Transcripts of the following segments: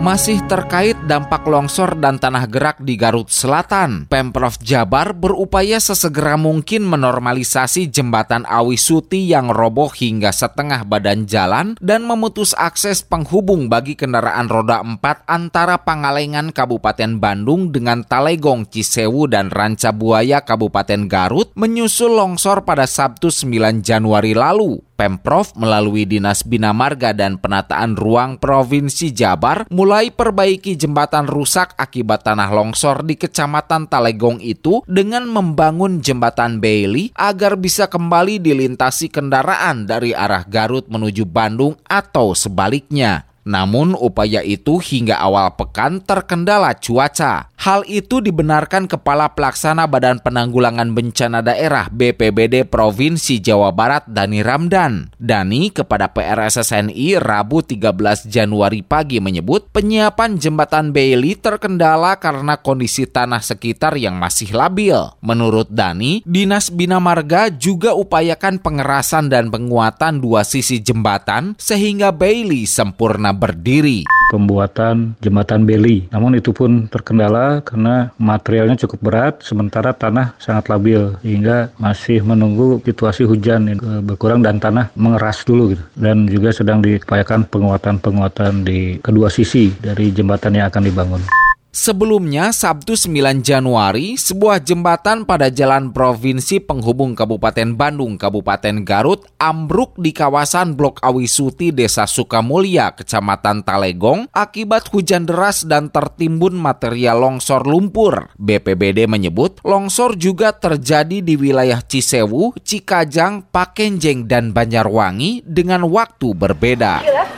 Masih terkait dampak longsor dan tanah gerak di Garut Selatan, Pemprov Jabar berupaya sesegera mungkin menormalisasi jembatan Awi Suti yang roboh hingga setengah badan jalan dan memutus akses penghubung bagi kendaraan roda 4 antara Pangalengan Kabupaten Bandung dengan Talegong Cisewu dan Ranca Buaya Kabupaten Garut menyusul longsor pada Sabtu 9 Januari lalu. Pemprov melalui Dinas Bina Marga dan Penataan Ruang Provinsi Jabar mulai perbaiki jembatan rusak akibat tanah longsor di Kecamatan Talegong itu dengan membangun jembatan Bailey agar bisa kembali dilintasi kendaraan dari arah Garut menuju Bandung atau sebaliknya. Namun upaya itu hingga awal pekan terkendala cuaca. Hal itu dibenarkan Kepala Pelaksana Badan Penanggulangan Bencana Daerah BPBD Provinsi Jawa Barat Dani Ramdan. Dani kepada PRSSNI Rabu 13 Januari pagi menyebut penyiapan jembatan Bailey terkendala karena kondisi tanah sekitar yang masih labil. Menurut Dani, Dinas Bina Marga juga upayakan pengerasan dan penguatan dua sisi jembatan sehingga Bailey sempurna berdiri. Pembuatan jembatan beli, namun itu pun terkendala karena materialnya cukup berat, sementara tanah sangat labil, hingga masih menunggu situasi hujan yang berkurang dan tanah mengeras dulu gitu. Dan juga sedang diupayakan penguatan-penguatan di kedua sisi dari jembatan yang akan dibangun. Sebelumnya, Sabtu 9 Januari, sebuah jembatan pada jalan provinsi penghubung Kabupaten Bandung, Kabupaten Garut, ambruk di kawasan Blok Awisuti, Desa Sukamulya, Kecamatan Talegong, akibat hujan deras dan tertimbun material longsor lumpur. BPBD menyebut, longsor juga terjadi di wilayah Cisewu, Cikajang, Pakenjeng, dan Banjarwangi dengan waktu berbeda.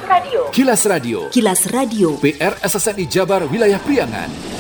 Kilas Radio. Kilas Radio. PR SSNI Jabar Wilayah Priangan.